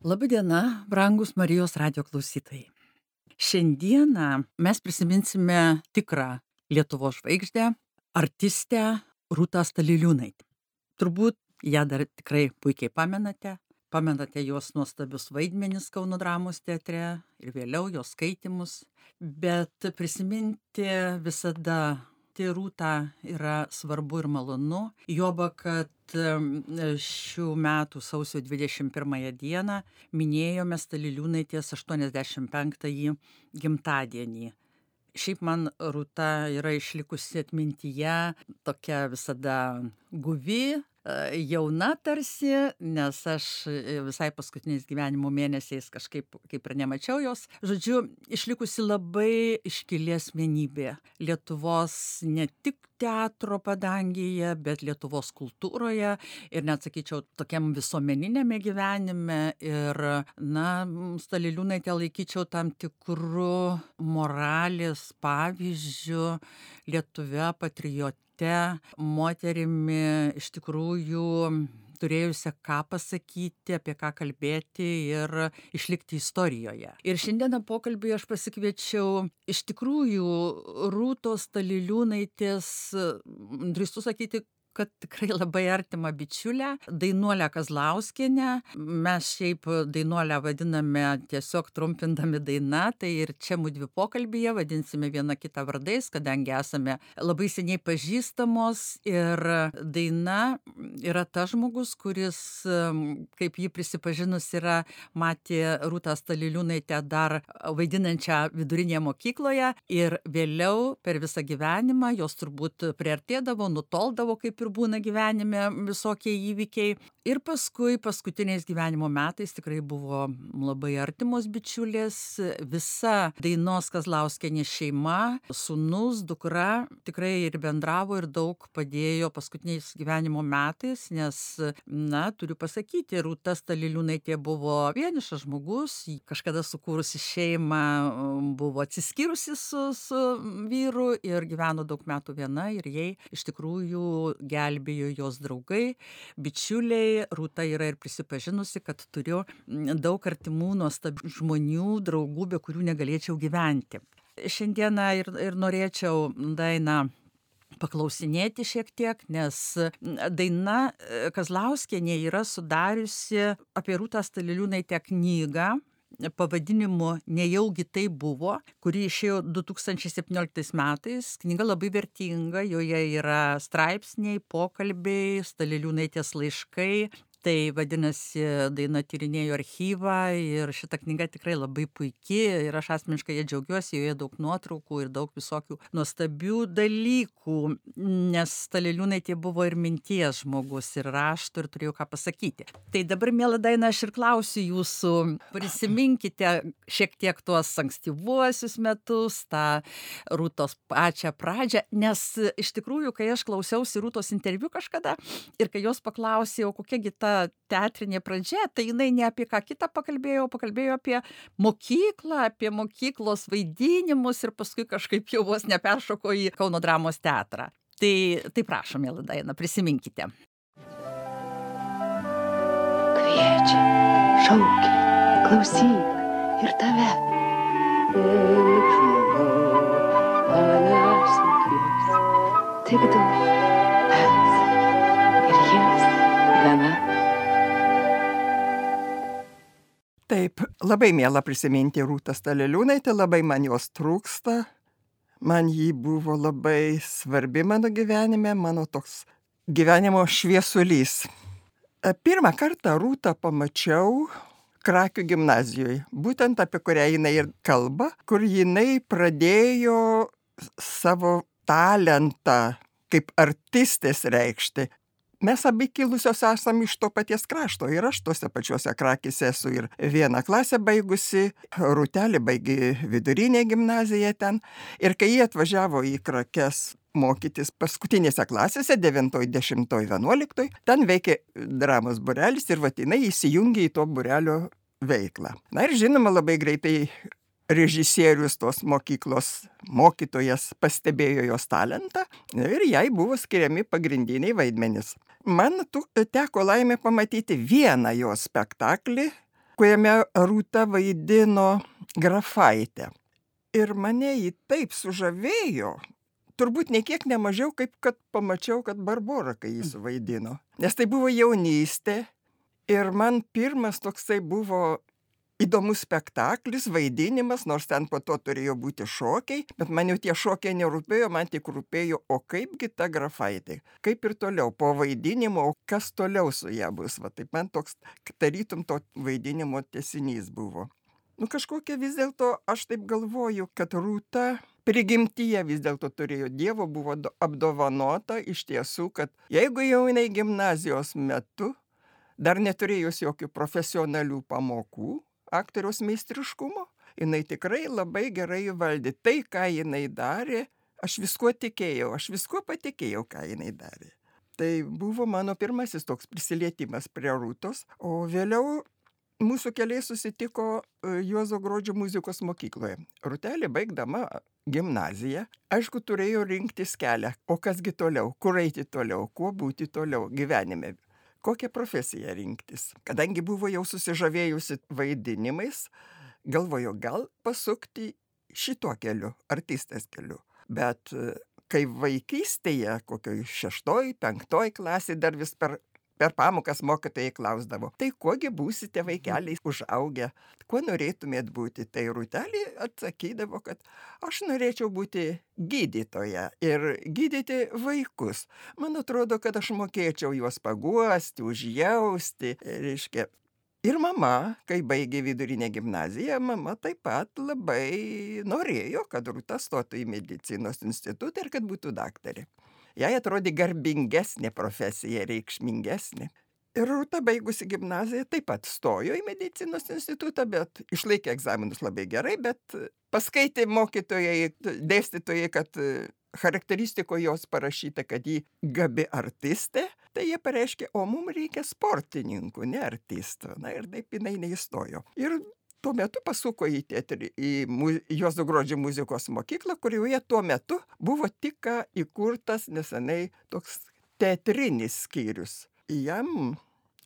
Labadiena, brangus Marijos radio klausytojai. Šiandieną mes prisiminsime tikrą Lietuvos žvaigždę, artistę Rūtą Staliliūnaitę. Turbūt ją dar tikrai puikiai pamenate. Pamenate jos nuostabius vaidmenis Kauno dramos teatre ir vėliau jos skaitimus. Bet prisiminti visada tai Rūtą yra svarbu ir malonu. Joba, kad šių metų sausio 21 dieną minėjome Staliliūnaitės 85-ąjį gimtadienį. Šiaip man Rūta yra išlikusi atmintyje tokia visada guvi, jauna tarsi, nes aš visai paskutiniais gyvenimo mėnesiais kažkaip kaip ir nemačiau jos. Žodžiu, išlikusi labai iškilė asmenybė Lietuvos ne tik teatro padangėje, bet Lietuvos kultūroje ir net sakyčiau tokiam visuomeninėme gyvenime. Ir, na, Staliliūnaitę laikyčiau tam tikrų moralės pavyzdžių Lietuvė patriotė moterimi iš tikrųjų turėjusią ką pasakyti, apie ką kalbėti ir išlikti istorijoje. Ir šiandieną pokalbį aš pasikviečiau iš tikrųjų Rūtos Taliliūnaitės, drįstu sakyti, kad tikrai labai artima bičiulė, Dainuolė Kazlauskienė. Mes šiaip Dainuolę vadiname tiesiog trumpindami daina, tai ir čia mūdvi pokalbėje vadinsime vieną kitą vardais, kadangi esame labai seniai pažįstamos ir daina yra ta žmogus, kuris, kaip jį prisipažinus, yra matė Rūtą Staliliūnaitę dar vaidinančią vidurinėje mokykloje ir vėliau per visą gyvenimą jos turbūt priartėdavo, nutoldavo kaip ir būna gyvenime visokie įvykiai. Ir paskui paskutiniais gyvenimo metais tikrai buvo labai artimos bičiulės, visa Dainos Kazlauskienė šeima, sunus, dukra tikrai ir bendravo ir daug padėjo paskutiniais gyvenimo metais, nes, na, turiu pasakyti, Rūta Staliliūnaitė buvo vienišas žmogus, kažkada sukūrusi šeimą, buvo atsiskyrusi su, su vyru ir gyveno daug metų viena ir jai iš tikrųjų gelbėjo jos draugai, bičiuliai. Rūta yra ir prisipažinusi, kad turiu daug artimų nuostabių žmonių, draugų, be kurių negalėčiau gyventi. Šiandieną ir, ir norėčiau dainą paklausinėti šiek tiek, nes daina Kazlauskienė yra sudariusi apie Rūtą Staliliūnaitę knygą pavadinimu Nejaugi tai buvo, kuri išėjo 2017 metais. Knyga labai vertinga, joje yra straipsniai, pokalbiai, Staliliūnaitės laiškai, tai vadinasi daina tyrinėju archyvą ir šita knyga tikrai labai puiki ir aš asmeniškai ja džiaugiuosi, joje daug nuotraukų ir daug visokių nuostabių dalykų, nes Staliliūnaitė buvo ir minties žmogus, ir raštų, ir turėjau ką pasakyti. Tai dabar, mėla daina, aš ir klausiu jūsų, prisiminkite šiek tiek tuos ankstyvuosius metus, tą Rūtos pačią pradžią, nes iš tikrųjų, kai aš klausiausi Rūtos interviu kažkada ir kai jos paklausėjau, kokiagi ta ta teatrinė pradžia, tai jinai ne apie ką kitą pakalbėjo, pakalbėjo apie mokyklą, apie mokyklos vaidinimus ir paskui kažkaip jau vos neperšoko į Kauno dramos teatrą. Tai, tai prašom, mėly Daina, prisiminkite. Kviečia, šaukia, klausyk ir tave. Eik, žmogau, manęs nekvies, tik duok Taip, labai mėla prisiminti Rūtą Staliliūnaitę, labai man jos trūksta. Man ji buvo labai svarbi mano gyvenime, mano toks gyvenimo šviesulys. Pirmą kartą Rūtą pamačiau Krakių gimnazijoje, būtent apie kurią jinai ir kalba, kur jinai pradėjo savo talentą kaip artistės reikšti mes abi kilusios esam iš to paties krašto ir aš tuose pačiuose krakėse esu ir vieną klasę baigusi, Rūtelė baigė vidurinę gimnaziją ten. Ir kai jie atvažiavo į krakes mokytis paskutinėse klasėse, 9, 10, 11, ten veikė dramos burelis ir vatinai įsijungė į to burelio veiklą. Na ir žinoma, labai greitai režisierius tos mokyklos mokytojas pastebėjo jos talentą ir jai buvo skiriami pagrindiniai vaidmenys. Man tu, teko laimė pamatyti vieną jos spektaklį, kuriame Rūta vaidino grafaitę. Ir mane jį taip sužavėjo, turbūt niekiek nemažiau, kaip kad pamačiau, kad Barbora, kai jį suvaidino. Nes tai buvo jaunystė ir man pirmas toksai buvo įdomus spektaklis, vaidinimas, nors ten po to turėjo būti šokiai, bet man jau tie šokiai nerūpėjo, man tik rūpėjo, o kaipgi ta grafaitė, kaip ir toliau, po vaidinimo, kas toliau su ją bus, va taip man toks, tarytum to vaidinimo tesinys buvo. Nu kažkokia vis dėlto, aš taip galvoju, kad rūta prigimtyje vis dėlto turėjo Dievo, buvo apdovanota iš tiesų, kad jeigu jau jinai gimnazijos metu, dar neturėjus jokių profesionalių pamokų, aktoriaus meistriškumo, jinai tikrai labai gerai valdė. Tai, ką jinai darė, aš viskuo tikėjau, aš viskuo patikėjau, ką jinai darė. Tai buvo mano pirmasis toks prisilietimas prie Rūtos, o vėliau mūsų keliai susitiko e, Juozo Grodžio muzikos mokykloje. Rutelė baigdama gimnaziją, aišku, turėjo rinktis kelią, o kasgi toliau, kur eiti toliau, kuo būti toliau gyvenime kokią profesiją rinktis. Kadangi buvo jau susižavėjusi vaidinimais, galvojo gal pasukti šituo keliu, artistės keliu. Bet e, kai vaikystėje, kokioj šeštoj, penktoj klasė dar vis per per pamokas mokytojai klausdavo, tai kuogi būsite vaikeliai užaugę, kuo norėtumėt būti. Tai rūtelį atsakydavo, kad aš norėčiau būti gydytoja ir gydyti vaikus. Man atrodo, kad aš mokėčiau juos paguosti, užjausti, reiškia. Ir mama, kai baigė vidurinę gimnaziją, mama taip pat labai norėjo, kad Rūta stotų į medicinos institutą ir kad būtų daktarė. Jai atrodė garbingesnė profesija, reikšmingesnė. Ir Rūta baigusi gimnaziją taip pat stojo į medicinos institutą, bet išlaikė egzaminus labai gerai, bet paskaitė mokytojai, dėstytojai, kad charakteristiko jos parašyta, kad ji gabi artistė, tai jie pareiškė, o mums reikia sportininkų, ne artistų. Na ir taip jinai neįstojo. Ir tuo metu pasuko į teatrį, į mu, Juozo Grodžio muzikos mokyklą, kurioje tuo metu buvo tik įkurtas nesenai toks teatrinis skyrius. Jam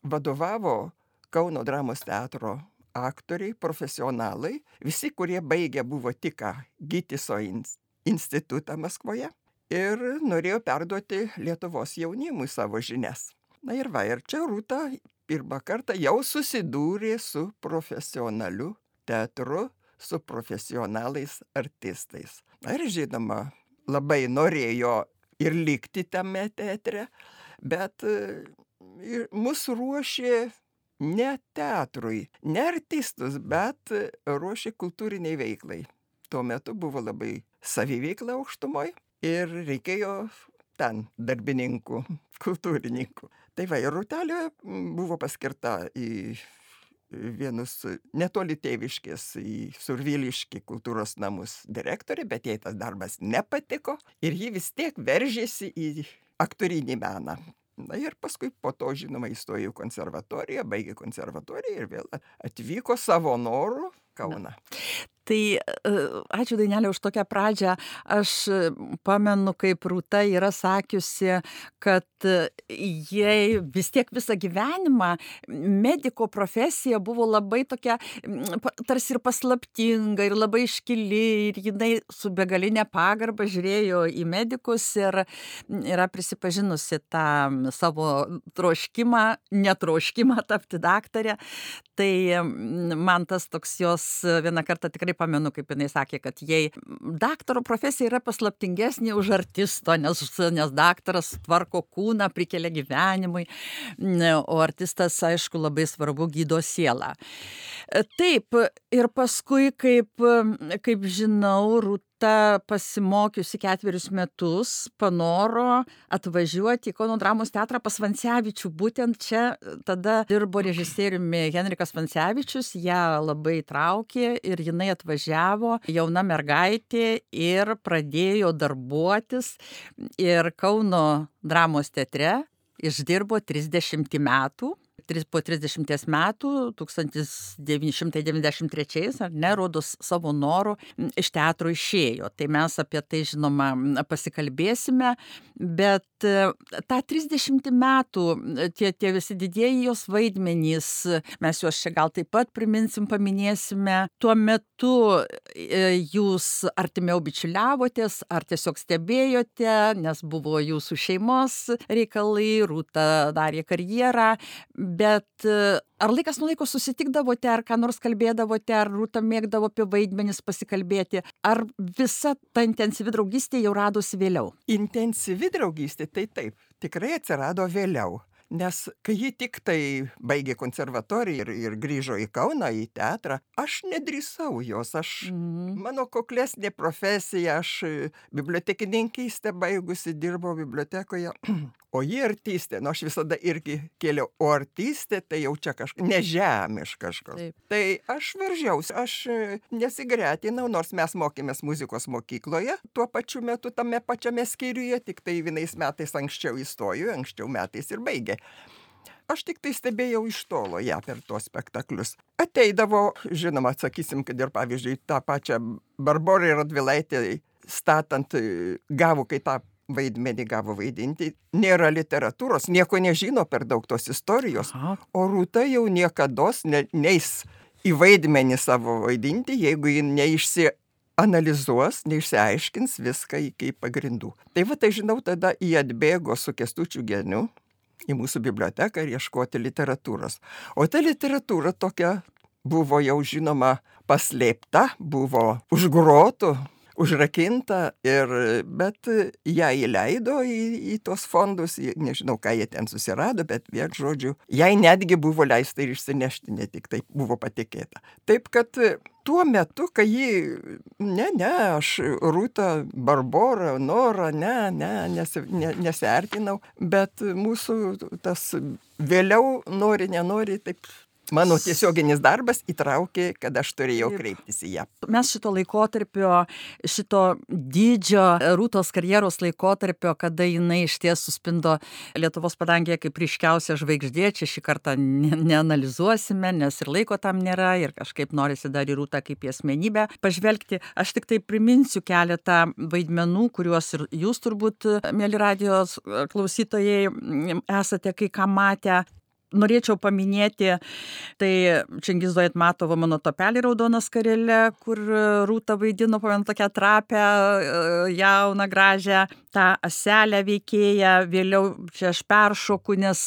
vadovavo Kauno dramos teatro aktoriai, profesionalai, visi, kurie baigė buvo tik Gytiso institutą Maskvoje ir norėjo perduoti Lietuvos jaunimui savo žinias. Na ir va, ir čia Rūta pirmą kartą jau susidūrė su profesionaliu teatru, su profesionalais artistais. Na ir žinoma, labai norėjo ir likti tame teatre, bet mus ruošė ne teatrui, ne artistus, bet ruošė kultūriniai veiklai. Tuo metu buvo labai saviveikla aukštumoje ir reikėjo ten darbininkų, kultūrininkų. Tai va, ir Rutelė buvo paskirta į vienus netoli tėviškės į Surviliškį kultūros namus direktorė, bet jai tas darbas nepatiko ir ji vis tiek veržėsi į aktorinį meną. Na ir paskui po to, žinoma, įstojo į konservatoriją, baigė konservatoriją ir vėl atvyko savo norų Kauną. Tai ačiū Dainelė už tokią pradžią. Aš pamenu, kaip Rūta yra sakiusi, kad jai vis tiek visą gyvenimą mediko profesija buvo labai tokia, tarsi ir paslaptinga, ir labai iškili, ir jinai su begalinė pagarba žiūrėjo į medikus ir yra prisipažinusi tą savo troškimą, netroškimą tapti daktarė. Tai man tas toks jos vieną kartą tikrai pamenu, kaip jinai sakė, kad jei daktaro profesija yra paslaptingesnė už artisto, nes, nes daktaras tvarko kūną, prikelia gyvenimui, o artistas, aišku, labai svarbu gydo sielą. Taip, ir paskui, kaip, kaip žinau, Rūta rūta pasimokiusi ketverius metus panoro atvažiuoti į kauno dramos teatrą pas vancevičių. Būtent čia tada dirbo režisieriumi henrikas vancevičius ją labai traukė ir jinai atvažiavo jauna mergaitė ir pradėjo darbuotis ir kauno dramos teatre išdirbo trisdešimtį metų po 30 metų, 1993, ar ne, rodos savo norų iš teatro išėjo. Tai mes apie tai, žinoma, pasikalbėsime, bet tą 30 metų, tie, tie visi didieji jos vaidmenys, mes juos čia gal taip pat priminsim, paminėsime, tuo metu jūs artimiau bičiuliavotės, ar tiesiog stebėjote, nes buvo jūsų šeimos reikalai, rūta darė karjerą, bet ar laikas nuo laiko susitikdavote, ar ką nors kalbėdavote, ar rūta mėgdavo apie vaidmenis pasikalbėti, ar visa ta intensyvi draugystė jau radosi vėliau? Intensyvi draugystė, tai taip, tikrai atsirado vėliau. Nes kai ji tik tai baigė konservatoriją ir, ir grįžo į Kauną, į teatrą, aš nedrįsau jos, aš, mm. mano kuklesnė profesija, aš bibliotekininkystę baigusi, dirbau bibliotekoje, o ji artistė, nu aš visada irgi kėliau, o artistė tai jau čia kažkas nežemiš kažkas. Taip. Tai aš varžiausi, aš nesigretinau, nors mes mokėmės muzikos mokykloje, tuo pačiu metu tame pačiame skyriuje, tik tai vienais metais anksčiau įstojau, anksčiau metais ir baigė. Aš tik tai stebėjau iš tolo ją per tuos spektaklius. Ateidavo, žinoma, atsakysim, kad ir pavyzdžiui tą pačią Barborą Radvilaitę statant gavo, kai tą vaidmenį gavo vaidinti, nėra literatūros, nieko nežino per daug tos istorijos, Aha. o Rūta jau niekada ne, neis į vaidmenį savo vaidinti, jeigu ji neišsianalizuos, neišsiaiškins viską iki pagrindų. Tai va tai žinau, tada jie atbėgo su kestučiu geniu į mūsų biblioteką ir ieškoti literatūros. O ta literatūra tokia buvo jau žinoma paslėpta, buvo užgrotų, užrakinta ir bet ją įleido į, į tuos fondus, nežinau, ką jie ten susirado, bet vien žodžiu, jai netgi buvo leista ir išsinešti, ne tik tai buvo patikėta. Taip kad tuo metu, kai ji, ne, ne, aš Rūta, Barbora, Nora, ne, ne, nes, ne nesiartinau, bet mūsų tas vėliau nori, nenori, taip Mano tiesioginis darbas įtraukė, kad aš turėjau kreiptis į ją. Mes šito laikotarpio, šito didžio Rūtos karjeros laikotarpio, kada jinai iš ties suspindo Lietuvos padangėje kaip ryškiausia žvaigždė, čia šį kartą ne, neanalizuosime, nes ir laiko tam nėra ir kažkaip norisi dar į Rūtą kaip į asmenybę pažvelgti. Aš tik tai priminsiu keletą vaidmenų, kuriuos ir jūs turbūt, mėly radijos klausytojai, esate kai ką matę norėčiau paminėti, tai Čengizo Aitmatovo mano topelį raudonas karelė, kur Rūta vaidino, pamenu, tokią trapę, jauną, gražią, tą aselę veikėją, vėliau čia aš peršoku, nes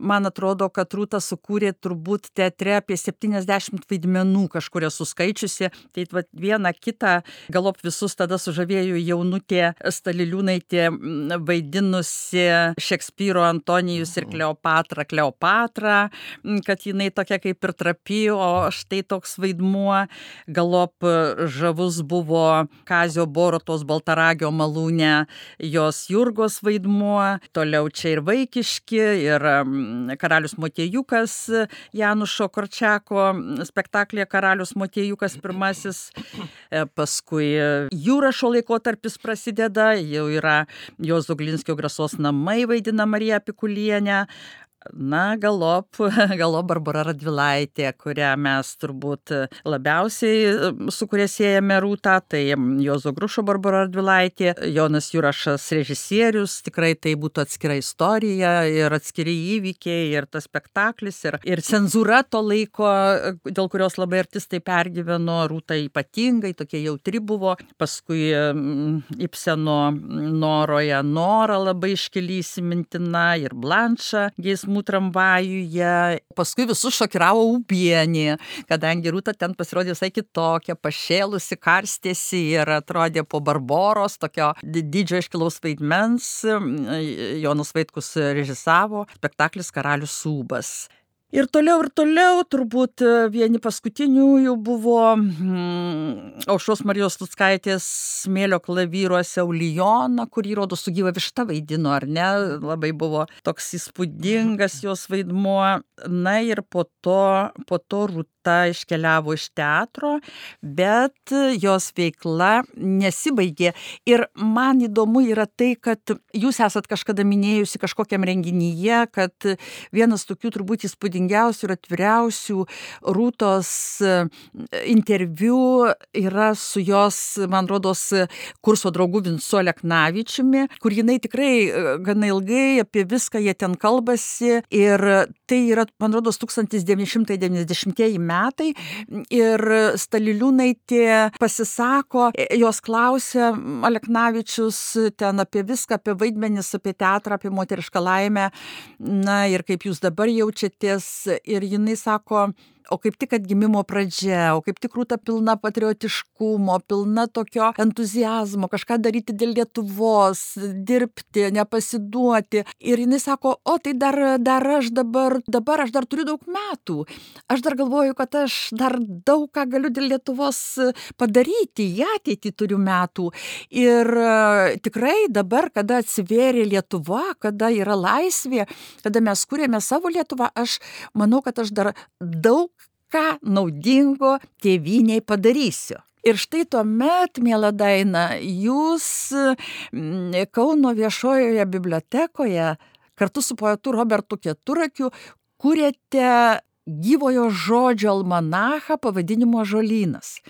man atrodo, kad Rūta sukūrė turbūt teatre apie 70 vaidmenų kažkur esu skaičiusi, tai va, vieną kitą, galop visus tada sužavėjau jaunutė Staliliūnaitė vaidinusi Šekspyro Antonijus ir Kleopatra. Kleopatra teatrą, kad jinai tokia kaip ir trapi, o štai toks vaidmuo. Galop žavus buvo Kazio Borotos Baltaragio malūnė, jos Jurgos vaidmuo, toliau čia ir vaikiški, ir karalius Motiejukas Janušo Korčiako spektaklėje Karalius Motiejukas pirmasis, e, paskui Jūrašo laikotarpis prasideda, jau yra jos Zuglinskio grasos namai vaidina Marija Pikulienė, na galop galop barbora radvilaitė kurią mes turbūt labiausiai su kuria siejame rūtą tai juozo grušo barbora radvilaitė jonas jurašas režisierius tikrai tai būtų atskira istorija ir atskiri įvykiai ir tas spektaklis ir ir cenzūra to laiko dėl kurios labai artistai pergyveno rūta ypatingai tokia jautri buvo. Paskui ibseno noroje nora labai iškili įsimintina ir blanša geismų jausmų tramvajuje. Paskui visus šokiravo ubienė, kadangi Rūta ten pasirodė visai kitokia, pašėlusi, karstėsi ir atrodė po Barboros, tokio didžio iškilaus vaidmens. Jonas Vaitkus režisavo spektaklis Karalius Sūbas. Ir toliau ir toliau, turbūt e, vieni paskutiniųjų buvo mm, Aušos Marijos Lutskaitės smėlio klavyruose Aulijona, kurį rodo su gyva višta vaidino, ar ne? Labai buvo toks įspūdingas jos vaidmuo. Na ir po to, po to Rūta iškeliavo iš teatro, bet jos veikla nesibaigė. Ir man įdomu yra tai, kad jūs esat kažkada minėjusi kažkokiam renginyje, kad vienas tokių turbūt įspūdingiausių ir atviriausių Rūtos e, interviu yra su jos, man rodos, kurso draugu Vinsu Aleknavičiumi, kur jinai tikrai e, gana ilgai apie viską jie ten kalbasi. Ir tai yra man rodos, 1990 metai. Ir Staliliūnaitė pasisako, jos klausia Aleknavičius ten apie viską, apie vaidmenis, apie teatrą, apie moterišką laimę, na ir kaip jūs dabar jaučiatės ir jinai sako, o kaip tik atgimimo pradžia, o kaip tik rūta pilna patriotiškumo, pilna tokio entuzijazmo, kažką daryti dėl Lietuvos, dirbti, nepasiduoti. Ir jinai sako, o tai dar, dar aš dabar, dabar aš dar turiu daug metų. Aš dar galvoju, kad aš dar daug ką galiu dėl Lietuvos padaryti, į ateitį turiu metų. Ir e, tikrai dabar, kada atsivėrė Lietuva, kada yra laisvė, kada mes kūrėme savo Lietuvą, aš manau, kad aš dar daug ką naudingo tėviniai padarysiu. Ir štai tuomet, mėla Daina, jūs mm, Kauno viešojoje bibliotekoje kartu su poetu Robertu Keturakiu kūrėte gyvojo žodžio almanachą pavadinimu Žolynas.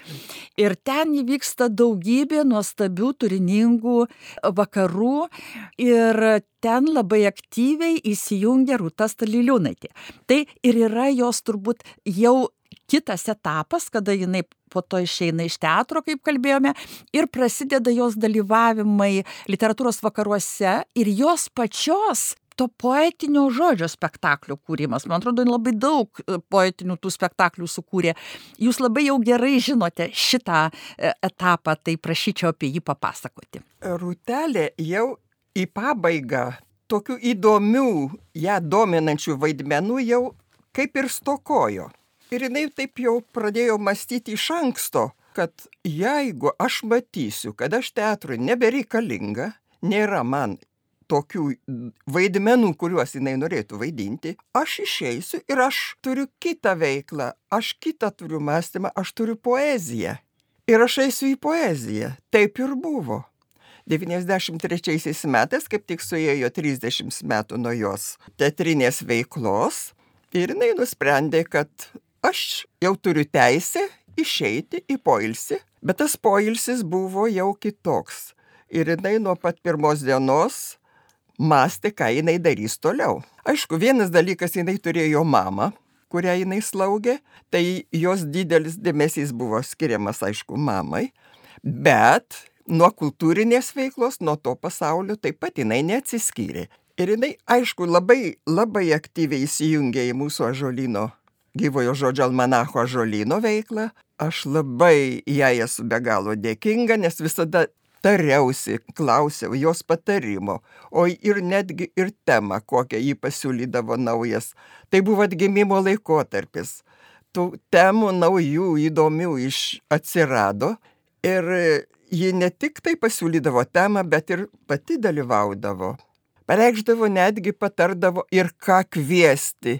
Ir ten įvyksta daugybė nuostabių, turiningų vakarų ir ten labai aktyviai įsijungia Rūta Staliliūnaitė. Tai ir yra jos turbūt jau kitas etapas, kada jinai po to išeina iš teatro, kaip kalbėjome, ir prasideda jos dalyvavimai literatūros vakaruose ir jos pačios to poetinio žodžio spektaklio kūrimas. Man atrodo, labai daug e, poetinių tų spektaklių sukūrė. Jūs labai jau gerai žinote šitą e, etapą, tai prašyčiau apie jį papasakoti. Rūtelė jau į pabaigą tokių įdomių, ją dominančių vaidmenų jau kaip ir stokojo. Ir jinai taip jau pradėjo mąstyti iš anksto, kad jeigu aš matysiu, kad aš teatrui nebereikalinga, nėra man tokių vaidmenų, kuriuos jinai norėtų vaidinti, aš išeisiu ir aš turiu kitą veiklą, aš kitą turiu mąstymą, aš turiu poeziją. Ir aš eisiu į poeziją. Taip ir buvo. 93 metais, kaip tik suėjo 30 metų nuo jos teatrinės veiklos, ir jinai nusprendė, kad aš jau turiu teisę išeiti į poilsį, bet tas poilsis buvo jau kitoks. Ir jinai nuo pat pirmos dienos mąstė, ką jinai darys toliau. Aišku, vienas dalykas, jinai turėjo mamą, kurią jinai slaugė, tai jos didelis dėmesys buvo skiriamas, aišku, mamai, bet nuo kultūrinės veiklos, nuo to pasaulio taip pat jinai neatsiskyrė. Ir jinai, aišku, labai, labai aktyviai įsijungė į mūsų ažolino, gyvojo žodžio almanacho ažolino veiklą. Aš labai jai esu be galo dėkinga, nes visada tariausi, klausiau jos patarimo, o ir netgi ir temą, kokią jį pasiūlydavo naujas. Tai buvo atgimimo laikotarpis. Tų temų naujų, įdomių iš atsirado ir ji ne tik tai pasiūlydavo temą, bet ir pati dalyvaudavo. Pareikšdavo netgi patardavo ir ką kviesti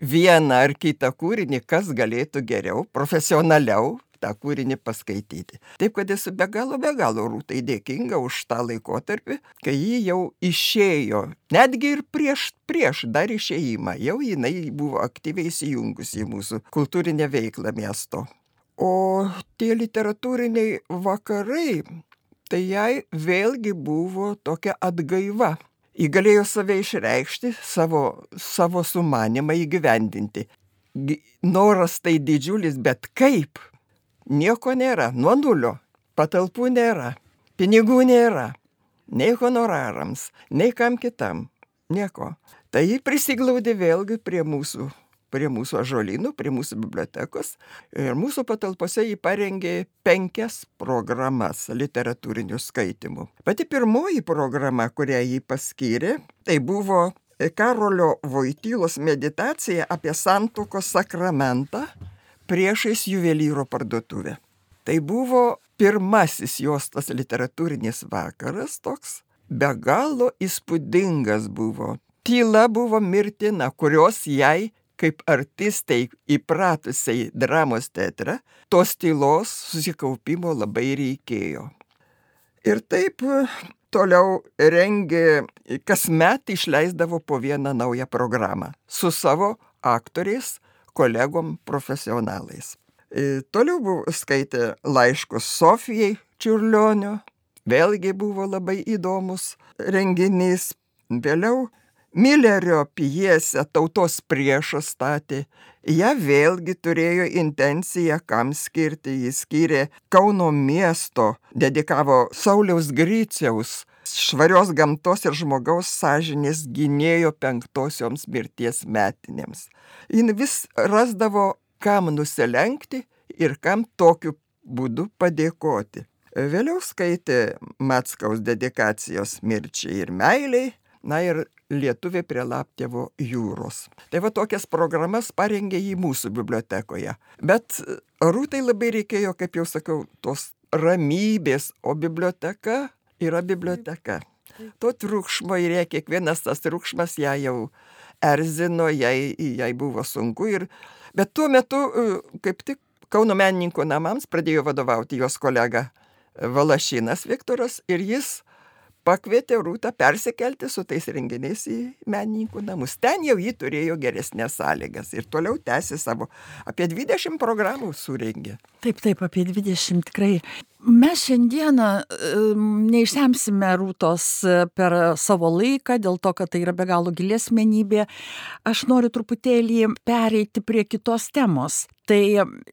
vieną ar kitą kūrinį, kas galėtų geriau, profesionaliau tą kūrinį paskaityti. Taip kad esu be galo, be galo rūtai dėkinga už tą laikotarpį, kai ji jau išėjo, netgi ir prieš, prieš dar išėjimą, jau jinai buvo aktyviai įsijungusi į mūsų kultūrinę veiklą miesto. O tie literatūriniai vakarai, tai jai vėlgi buvo tokia atgaiva. Ji galėjo save išreikšti, savo, savo sumanimą įgyvendinti. Noras tai didžiulis, bet kaip? Nieko nėra, nuo nulio, patalpų nėra, pinigų nėra, nei honorarams, nei kam kitam, nieko. Tai jį prisiglaudė vėlgi prie mūsų, prie mūsų ažolynų, prie mūsų bibliotekos. Ir mūsų patalpose jį parengė penkias programas literatūrinių skaitimų. Pati pirmoji programa, kurią jį paskyrė, tai buvo Karolio Voitylos meditacija apie santokos sakramentą priešais juvelyro parduotuvę. Tai buvo pirmasis jos tas literatūrinis vakaras toks, be galo įspūdingas buvo. Tyla buvo mirtina, kurios jai kaip artistai įpratusiai dramos teatre, tos tylos susikaupimo labai reikėjo. Ir taip toliau rengė, kasmet išleisdavo po vieną naują programą su savo aktoriais, kolegom profesionalais. E, toliau buvo skaitę laiškus Sofijai Čiurlionio, vėlgi buvo labai įdomus renginys. Vėliau Millerio pjesę Tautos priešas statė. Ja vėlgi turėjo intenciją, kam skirti. Jis skyrė Kauno miesto, dedikavo Sauliaus Griciaus švarios gamtos ir žmogaus sąžinės gynėjo penktosioms mirties metinėms. Jis vis rasdavo, kam nusilenkti ir kam tokiu būdu padėkoti. Vėliau skaitė Matskaus dedikacijos mirčiai ir meiliai, na ir Lietuvė prie Laptėvo jūros. Tai va tokias programas parengė į mūsų bibliotekoje. Bet Rūtai labai reikėjo, kaip jau sakau, tos ramybės, o biblioteka yra biblioteka. To triukšmo ir jie, kiekvienas tas triukšmas ją jau erzino, jai, jai buvo sunku. Ir, bet tuo metu, kaip tik Kauno menininkų namams pradėjo vadovauti jos kolega Valašinas Viktoras ir jis pakvietė Rūtą persikelti su tais renginiais į menininkų namus. Ten jau jį turėjo geresnės sąlygas ir toliau tęsė savo. Apie 20 programų surengė. Taip, taip, apie 20 tikrai. Mes šiandieną neišsemsime rūtos per savo laiką, dėl to, kad tai yra be galo gilės menybė. Aš noriu truputėlį pereiti prie kitos temos. Tai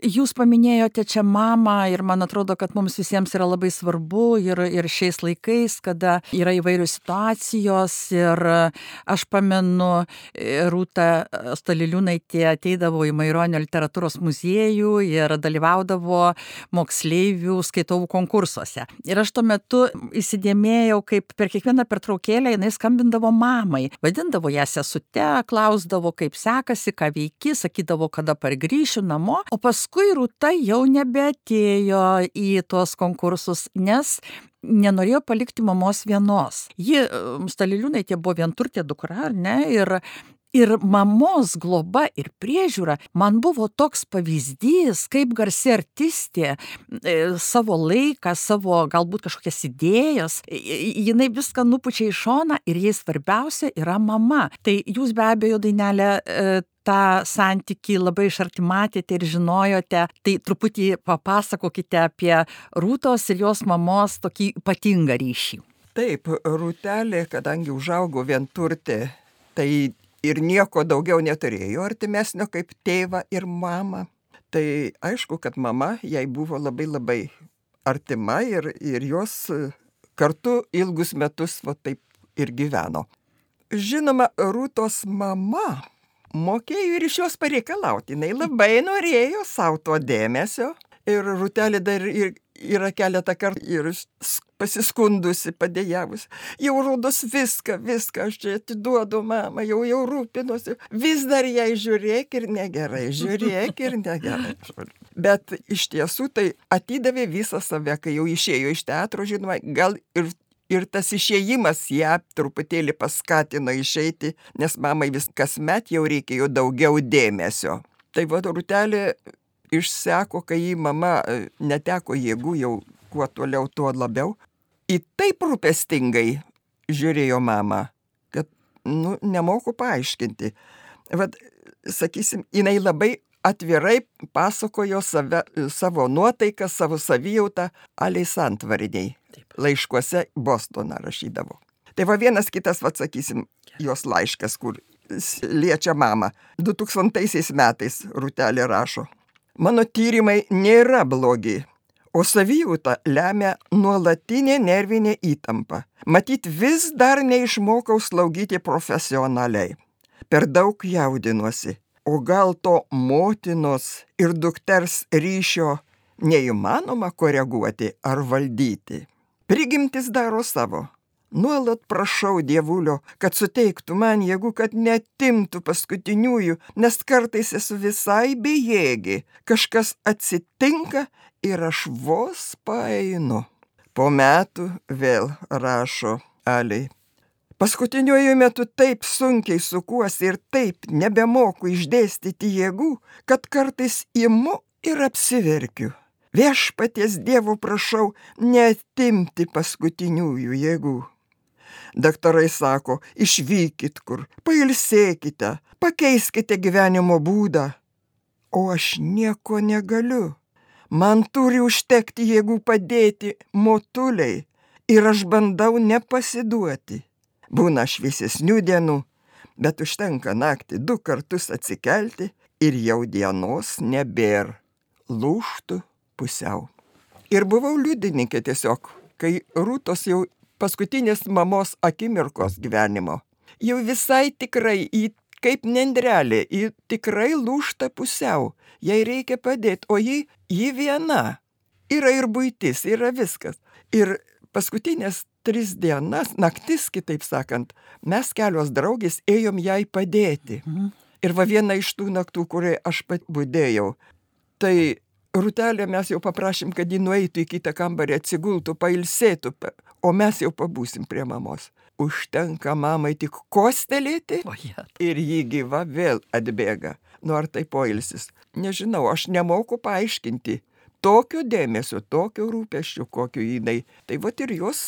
jūs paminėjote čia mamą ir man atrodo, kad mums visiems yra labai svarbu ir, ir šiais laikais, kada yra įvairios situacijos ir aš pamenu, Rūta Staliliūnaitė ateidavo į Maironio literatūros muziejų ir dalyvaudavo moksleivių skaitovų konkursuose. Ir aš tuo metu įsidėmėjau, kaip per kiekvieną pertraukėlę jinai skambindavo mamai, vadindavo ją sesute, klausdavo, kaip sekasi, ką veiki, sakydavo, kada pargrįšiu namo namo, o paskui Rūta jau nebeatėjo į tuos konkursus, nes nenorėjo palikti mamos vienos. Ji, Staliliūnaitė, buvo vienturtė dukra, ar ne, ir Ir mamos globa ir priežiūra man buvo toks pavyzdys, kaip garsi artistė e, savo laiką, savo galbūt kažkokias idėjas, jinai viską nupučia į šoną ir jai svarbiausia yra mama. Tai jūs be abejo dainelę e, tą santyki labai iš arti matėte ir žinojote, tai truputį papasakokite apie Rūtos ir jos mamos tokį ypatingą ryšį. Taip, Rūtelė, kadangi užaugo vienturtė, tai ir nieko daugiau neturėjo artimesnio kaip tėvą ir mamą. Tai aišku, kad mama jai buvo labai labai artima ir, ir jos kartu ilgus metus va taip ir gyveno. Žinoma, Rūtos mama mokėjo ir iš jos pareikalauti. Jis labai norėjo savo to dėmesio. Ir Rūtelė dar ir yra keletą kartų ir pasiskundusi, padėjavus. Jau rodos viską, viską aš čia atiduodu mamą, jau jau rūpinosi. Vis dar jai žiūrėk ir negerai, žiūrėk ir negerai. Bet iš tiesų tai atidavė visą save, kai jau išėjo iš teatro, žinoma, gal ir Ir tas išėjimas ją truputėlį paskatino išeiti, nes mamai vis kasmet jau reikėjo daugiau dėmesio. Tai va, Rutelė išseko, kai jį mama e, neteko jėgų, jau kuo toliau, tuo labiau. Į taip rūpestingai žiūrėjo mama, kad, nu, nemoku paaiškinti. Vat, sakysim, jinai labai atvirai pasakojo save, savo nuotaiką, savo savijautą Aliai Santvariniai. Laiškuose Bostoną rašydavo. Tai va vienas kitas, va sakysim, jos laiškas, kur liečia mamą. 2000 metais Rutelė rašo. Mano tyrimai nėra blogi, o savijauta lemia nuolatinė nervinė įtampa. Matyt, vis dar neišmokau slaugyti profesionaliai. Per daug jaudinuosi, o gal to motinos ir dukters ryšio neįmanoma koreguoti ar valdyti. Prigimtis daro savo. Nuolat prašau dievulio, kad suteiktų man jėgų, kad netimtų paskutiniųjų, nes kartais esu visai bejėgi. Kažkas atsitinka ir aš vos paeinu. Po metų vėl rašo Aliai. Paskutiniuoju metu taip sunkiai sukuosi ir taip nebemoku išdėstyti jėgų, kad kartais imu ir apsiverkiu. Viešpaties Dievo prašau netimti paskutiniųjų jėgų. Daktarai sako, išvykit kur, pailsėkite, pakeiskite gyvenimo būdą. O aš nieko negaliu. Man turi užtekti jėgų padėti motuliai ir aš bandau nepasiduoti. Būna šviesesnių dienų, bet užtenka naktį du kartus atsikelti ir jau dienos nebėr. Lūštų pusiau. Ir buvau liudininkė tiesiog, kai rūtos jau paskutinės mamos akimirkos gyvenimo. Jau visai tikrai į kaip nendrelė, į tikrai lūšta pusiau. Jai reikia padėti, o ji, ji viena. Yra ir būtis, yra viskas. Ir paskutinės tris dienas, naktis, kitaip sakant, mes kelios draugės ėjom jai padėti. Mhm. Ir va viena iš tų naktų, kuriai aš pat būdėjau, tai Rūtelė mes jau paprašym, kad ji nueitų į kitą kambarį, atsigultų, pailsėtų, o mes jau pabūsim prie mamos. Užtenka mamai tik kostelėti ir jį gyva vėl atbėga. Nu ar tai poilsis? Nežinau, aš nemoku paaiškinti tokio dėmesio, tokio rūpeščių, kokio jinai. Tai va ir jos,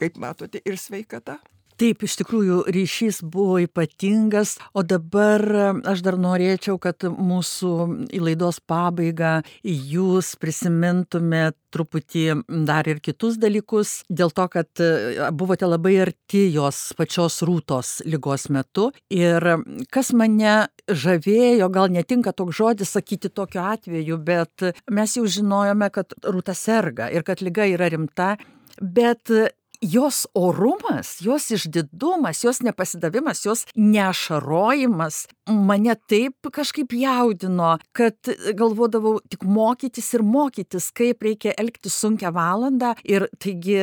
kaip matote, ir sveikata. Taip, iš tikrųjų ryšys buvo ypatingas, o dabar aš dar norėčiau, kad mūsų į laidos pabaigą jūs prisimintumėt truputį dar ir kitus dalykus, dėl to, kad buvote labai arti jos pačios rūtos lygos metu. Ir kas mane žavėjo, gal netinka toks žodis sakyti tokiu atveju, bet mes jau žinojome, kad rūta serga ir kad lyga yra rimta. Bet jos orumas, jos išdidumas, jos nepasidavimas, jos neašarojimas mane taip kažkaip jaudino, kad galvodavau tik mokytis ir mokytis, kaip reikia elgtis sunkia valandą. Ir taigi,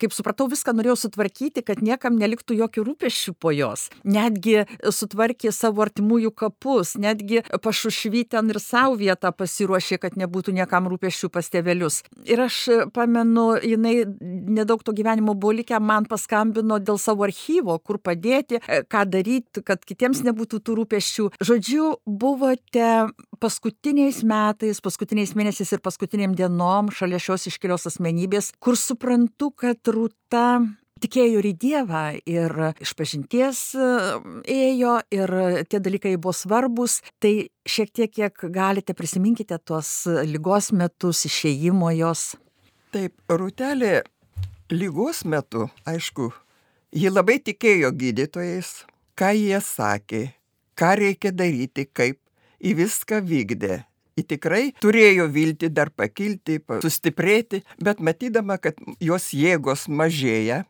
kaip supratau, viską norėjau sutvarkyti, kad niekam neliktų jokių rūpešių po jos. Netgi sutvarkė savo artimųjų kapus, netgi pašušvy ten ir savo vietą pasiruošė, kad nebūtų niekam rūpešių pas tėvelius. Ir aš pamenu, jinai nedaug to gyvenimo buvo likę, man paskambino dėl savo archyvo, kur padėti, ką daryti, kad kitiems nebūtų tų rūpeščių. Žodžiu, buvote paskutiniais metais, paskutiniais mėnesiais ir paskutiniam dienom šalia šios iškelios asmenybės, kur suprantu, kad rūta tikėjo ir į Dievą, ir iš pažinties e, ėjo, ir tie dalykai buvo svarbus, tai šiek tiek, kiek galite, prisiminkite tuos lygos metus, išėjimo jos. Taip, Rūtelė lygos metu, aišku, ji labai tikėjo gydytojais, ką jie sakė, ką reikia daryti, kaip į viską vykdė. Ji tikrai turėjo vilti dar pakilti, sustiprėti, bet matydama, kad jos jėgos mažėja,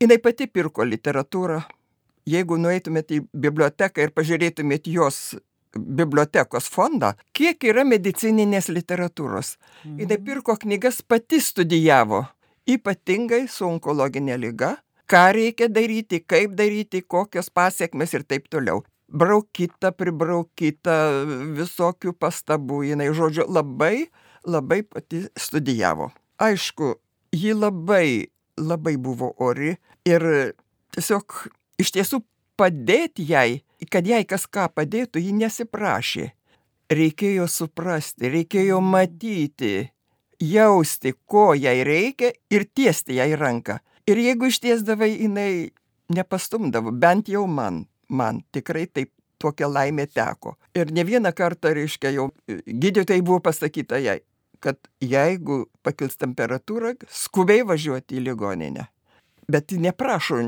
jinai pati pirko literatūrą. Jeigu nueitumėte į biblioteką ir pažiūrėtumėte jos bibliotekos fondą, kiek yra medicininės literatūros. Mhm. Jis pirko knygas, pati studijavo, ypatingai su onkologinė lyga, ką reikia daryti, kaip daryti, kokios pasiekmes ir taip toliau braukyta, pribraukyta visokių pastabų. Jinai, žodžiu, labai, labai pati studijavo. Aišku, ji labai, labai buvo ori ir tiesiog iš tiesų padėti jai, kad jai kas ką padėtų, ji nesiprašė. Reikėjo suprasti, reikėjo matyti, jausti, ko jai reikia ir tiesti jai ranką. Ir jeigu ištiesdavai, jinai nepastumdavo, bent jau man man tikrai taip tokia laimė teko. Ir ne vieną kartą, reiškia, jau gydytojai buvo pasakyta jai, kad jeigu pakils temperatūra, skubiai važiuoti į ligoninę. Bet neprašo,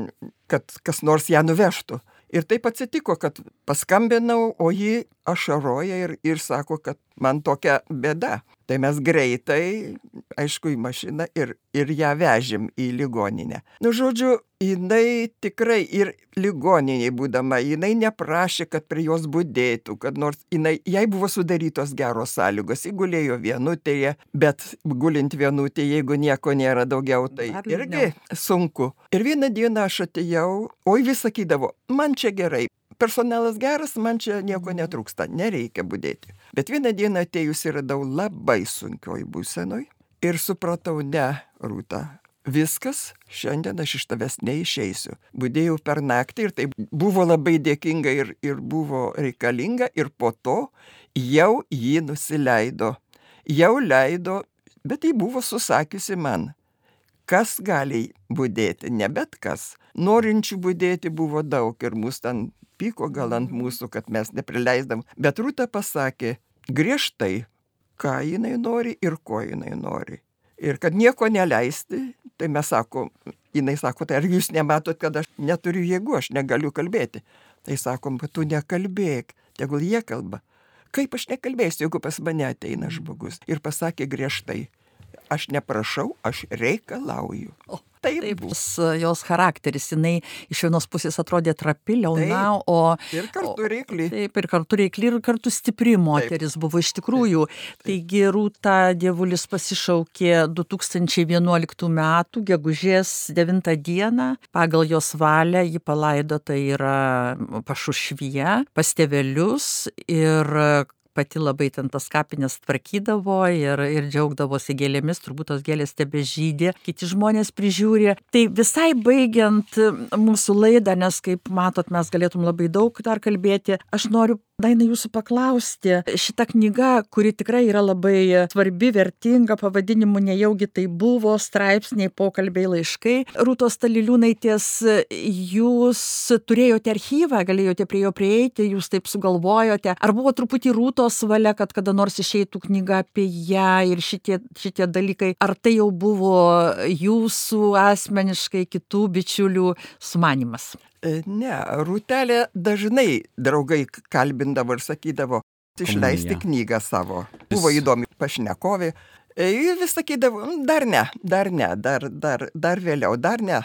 kad kas nors ją nuvežtų. Ir taip atsitiko, kad paskambinau, o ji ašaroja ir, ir sako, kad man tokia bėda. Tai mes greitai, aišku, į mašiną ir, ir ją vežėm į ligoninę. Nu, žodžiu, jinai tikrai ir ligoniniai būdama, jinai neprašė, kad prie jos būdėtų, kad nors jinai, jai buvo sudarytos geros sąlygos, įgulėjo vienutėje, bet gulint vienutėje, jeigu nieko nėra daugiau, tai irgi sunku. Ir vieną dieną aš atėjau, oi vis sakydavo, man čia gerai, personalas geras, man čia nieko netrūksta, nereikia būdėti. Bet vieną dieną atėjusi radau labai sunkioj būsenoj ir supratau, ne, Rūta, viskas, šiandien aš iš tavęs neišeisiu. Būdėjau per naktį ir tai buvo labai dėkinga ir, ir buvo reikalinga ir po to jau jį nusileido. Jau leido, bet tai buvo susakiusi man. Kas gali būdėti, ne bet kas. Norinčių būdėti buvo daug ir mus ten pyko gal ant mūsų, kad mes neprileisdam. Bet Rūta pasakė griežtai, ką jinai nori ir ko jinai nori. Ir kad nieko neleisti, tai mes sako, jinai sako, tai ar jūs nematot, kad aš neturiu jėgų, aš negaliu kalbėti. Tai sakom, kad tu nekalbėk, tegul jie kalba. Kaip aš nekalbėsiu, jeigu pas mane ateina žmogus. Ir pasakė griežtai, aš neprašau, aš reikalauju. O, Taip, Taip, bus. s- jos charakteris, jinai iš vienos pusės atrodė trapi, liauna, Taip. o... Ir kartu reikli. Taip, ir kartu reikli, ir kartu stipri moteris buvo iš tikrųjų. Taigi Rūta Dievulis pasišaukė 2011 m. gegužės 9 dieną. Pagal jos valią ji palaidota yra pašušvyje, pas tėvelius ir pati labai ten tas kapines tvarkydavo ir, ir džiaugdavosi gėlėmis, turbūt tos gėlės tebe žydė, kiti žmonės prižiūri. Tai visai baigiant mūsų laidą, nes kaip matot, mes galėtum labai daug dar kalbėti, aš noriu Daina jūsų paklausti, šita knyga, kuri tikrai yra labai svarbi, vertinga, pavadinimu nejaugi tai buvo, straipsniai, pokalbiai, laiškai. Rūtos Taliliūnaitės, jūs turėjote archyvą, galėjote prie jo prieiti, jūs taip sugalvojote. Ar buvo truputį Rūtos valia, kad kada nors išeitų knyga apie ją ir šitie, šitie dalykai, ar tai jau buvo jūsų asmeniškai kitų bičiulių sumanimas? E, Ne, Rūtelė dažnai draugai kalbindavo ir sakydavo, išleisti Komunija. knygą savo. Buvo įdomi pašnekovė. E, Ir vis sakydavo, "Mm, dar ne, dar ne, dar, dar, dar vėliau, dar ne.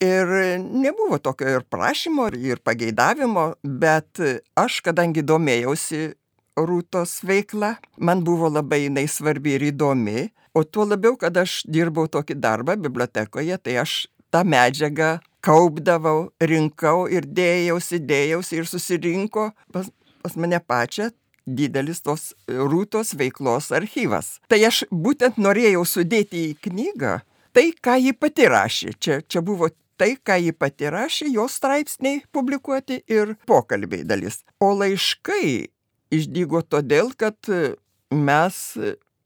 Ir nebuvo tokio ir prašymo, ir pageidavimo, bet aš, kadangi domėjausi Rūtos veikla, man buvo labai jinai svarbi ir įdomi, o tuo labiau, kad aš dirbau tokį darbą bibliotekoje, tai aš tą medžiagą kaupdavau, rinkau ir dėjausi, dėjausi ir susirinko pas, pas mane pačią didelis tos rūtos veiklos archyvas. Tai aš būtent norėjau sudėti į knygą tai, ką ji pati rašė. Čia, čia buvo tai, ką ji pati rašė, jos straipsniai publikuoti ir pokalbiai dalis. O laiškai išdygo todėl, kad mes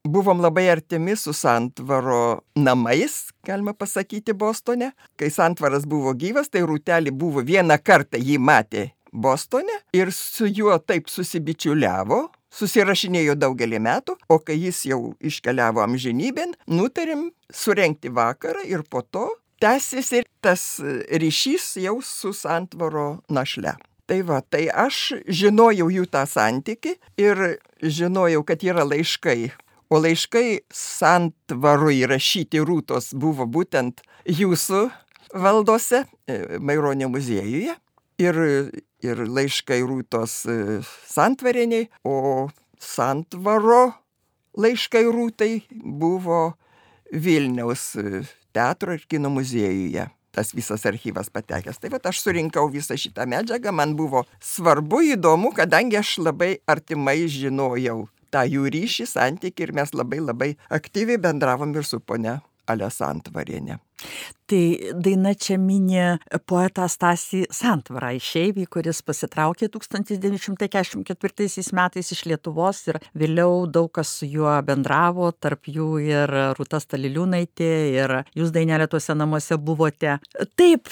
buvom labai artimi su Santvaro namais, galima pasakyti, Bostone. Kai Santvaras buvo gyvas, tai Rūtelį buvo vieną kartą jį matė Bostone ir su juo taip susibičiuliavo, susirašinėjo daugelį metų, o kai jis jau iškeliavo amžinybėn, nutarėm surenkti vakarą ir po to tęsiasi tas ryšys jau su Santvaro našle. Tai va, tai aš žinojau jų tą santyki ir žinojau, kad yra laiškai. O laiškai Santvarui rašyti rūtos buvo būtent jūsų valdose, e, Maironio muziejuje. Ir, ir laiškai rūtos e, Santvareniai, o Santvaro laiškai rūtai buvo Vilniaus e, teatro ir kino muziejuje tas visas archyvas patekęs. Tai va aš surinkau visą šitą medžiagą, man buvo svarbu, įdomu, kadangi aš labai artimai žinojau tą jų ryšį, santyki ir mes labai labai aktyviai bendravom ir su ponia Alessantvarienė. Tai daina čia minė poetą Stasį Santvarą išeivį, kuris pasitraukė 1944 metais iš Lietuvos ir vėliau daug kas su juo bendravo, tarp jų ir Rūtas Taliliūnaitė ir jūs dainelė tuose namuose buvote. Taip,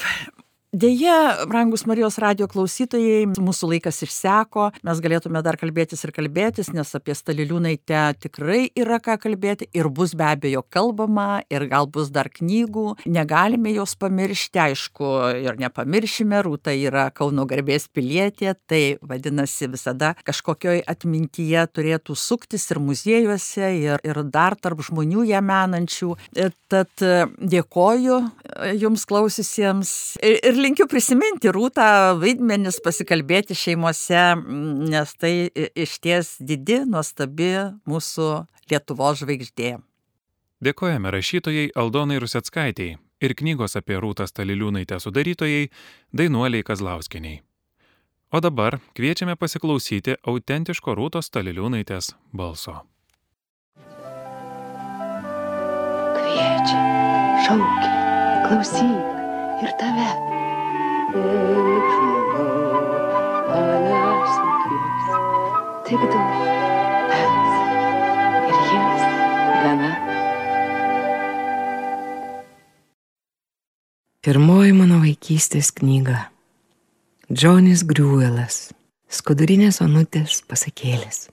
Deja, brangus Marijos radio klausytojai, mūsų laikas išseko, mes galėtume dar kalbėtis ir kalbėtis, nes apie Staliliūnaitę tikrai yra ką kalbėti ir bus be abejo kalbama ir gal bus dar knygų. Negalime jos pamiršti, aišku, ir nepamiršime, Rūta yra Kauno garbės pilietė, tai vadinasi visada kažkokioj atmintyje turėtų suktis ir muziejuose, ir, ir dar tarp žmonių ją menančių. Tad dėkoju jums klausysiams. Ir, ir linkiu prisiminti Rūtą vaidmenis, pasikalbėti šeimose, nes tai išties didi, nuostabi mūsų Lietuvos žvaigždė. Dėkojame rašytojai Aldonai Rusetskaitėjai ir knygos apie Rūtą Staliliūnaitę sudarytojai Dainuoliai Kazlauskiniai. O dabar kviečiame pasiklausyti autentiško Rūtos Staliliūnaitės balso. Kviečia, šaukia, klausyk ir tave Tik du, pats ir jis gana. Pirmoji mano vaikystės knyga. Džonis Griuelas. Skudurinės onutės pasakėlės.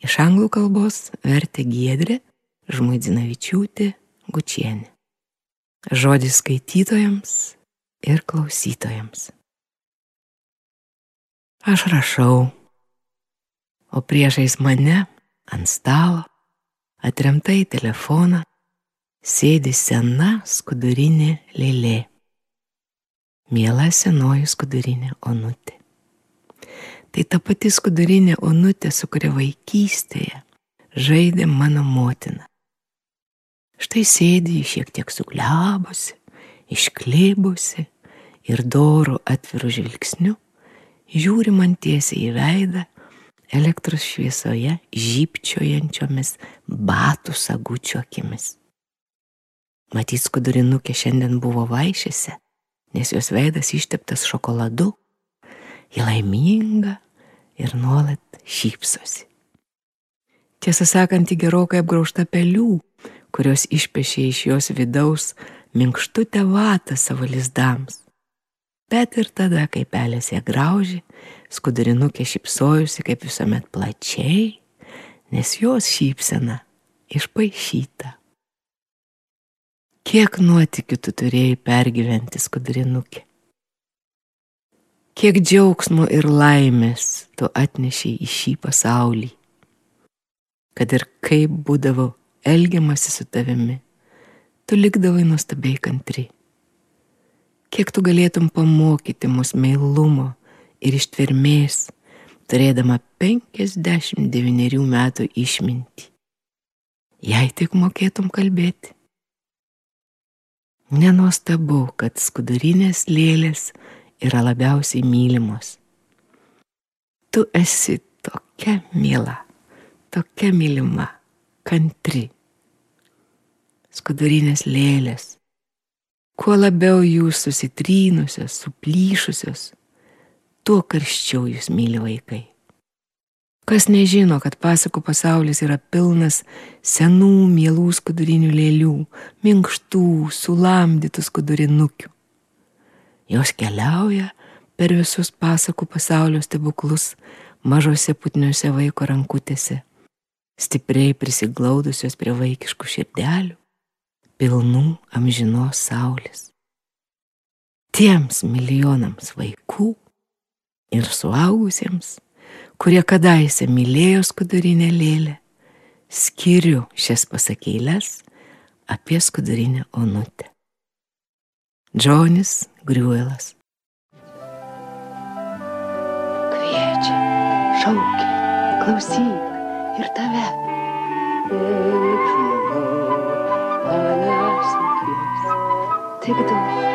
Iš anglų kalbos vertė Giedrė Žmuidzinavičiūtė Gučienė. Žodis skaitytojams ir klausytojams. Aš rašau, o priešais mane ant stalo, atremta į telefoną, sėdi sena skudurinė lėlė. Miela senoji skudurinė onutė. Tai ta pati skudurinė onutė, su kuria vaikystėje žaidė mano motina. Štai sėdi šiek tiek suglebusi, išklybusi ir dorų atvirų žvilgsniu žiūri man tiesiai į veidą elektros šviesoje žypčiojančiomis batų sagučio akimis. Matyt, skudurinukė šiandien buvo vaišėse, nes jos veidas išteptas šokoladu, ji laiminga ir nuolat šypsosi. Tiesą sakant, ji gerokai apgraužta pelių, kurios išpešė iš jos vidaus minkštutę vatą savo lizdams. Bet ir tada, kai pelės ją graužė, skudurinukė šypsojusi kaip visuomet plačiai, nes jos šypsena išpašyta. Kiek nuotikių tu turėjai pergyventi skudurinukė? Kiek džiaugsmo ir laimės tu atnešiai į šį pasaulį? Kad ir kaip būdavo elgiamasi su tavimi, tu likdavai nuostabiai kantri. Kiek tu galėtum pamokyti mus meilumo ir ištvermės, turėdama 59 metų išmintį, jei tik mokėtum kalbėti. Nenuostabu, kad skudurinės lėlės yra labiausiai mylimos. Tu esi tokia mėla, tokia mylima, kantri skudurinės lėlės. Kuo labiau jūs susitrynusios, suplyšusios, tuo karščiau jūs myli vaikai. Kas nežino, kad pasakų pasaulis yra pilnas senų mielų skudurinių lėlių, minkštų, sulamdytų skudurinukių. Jos keliauja per visus pasakų pasaulio stebuklus mažose putniuose vaiko rankutėse, stipriai prisiglaudusios prie vaikiškų širdelių pilnų amžinos saulės. Tiems milijonams vaikų ir suaugusiems, kurie kadaise mylėjo skudurinę lėlę, skiriu šias pasakėlės apie skudurinę onutę. Džonis Griuelas. Kviečia, šaukia, klausyk ir tave. Eik žmogau,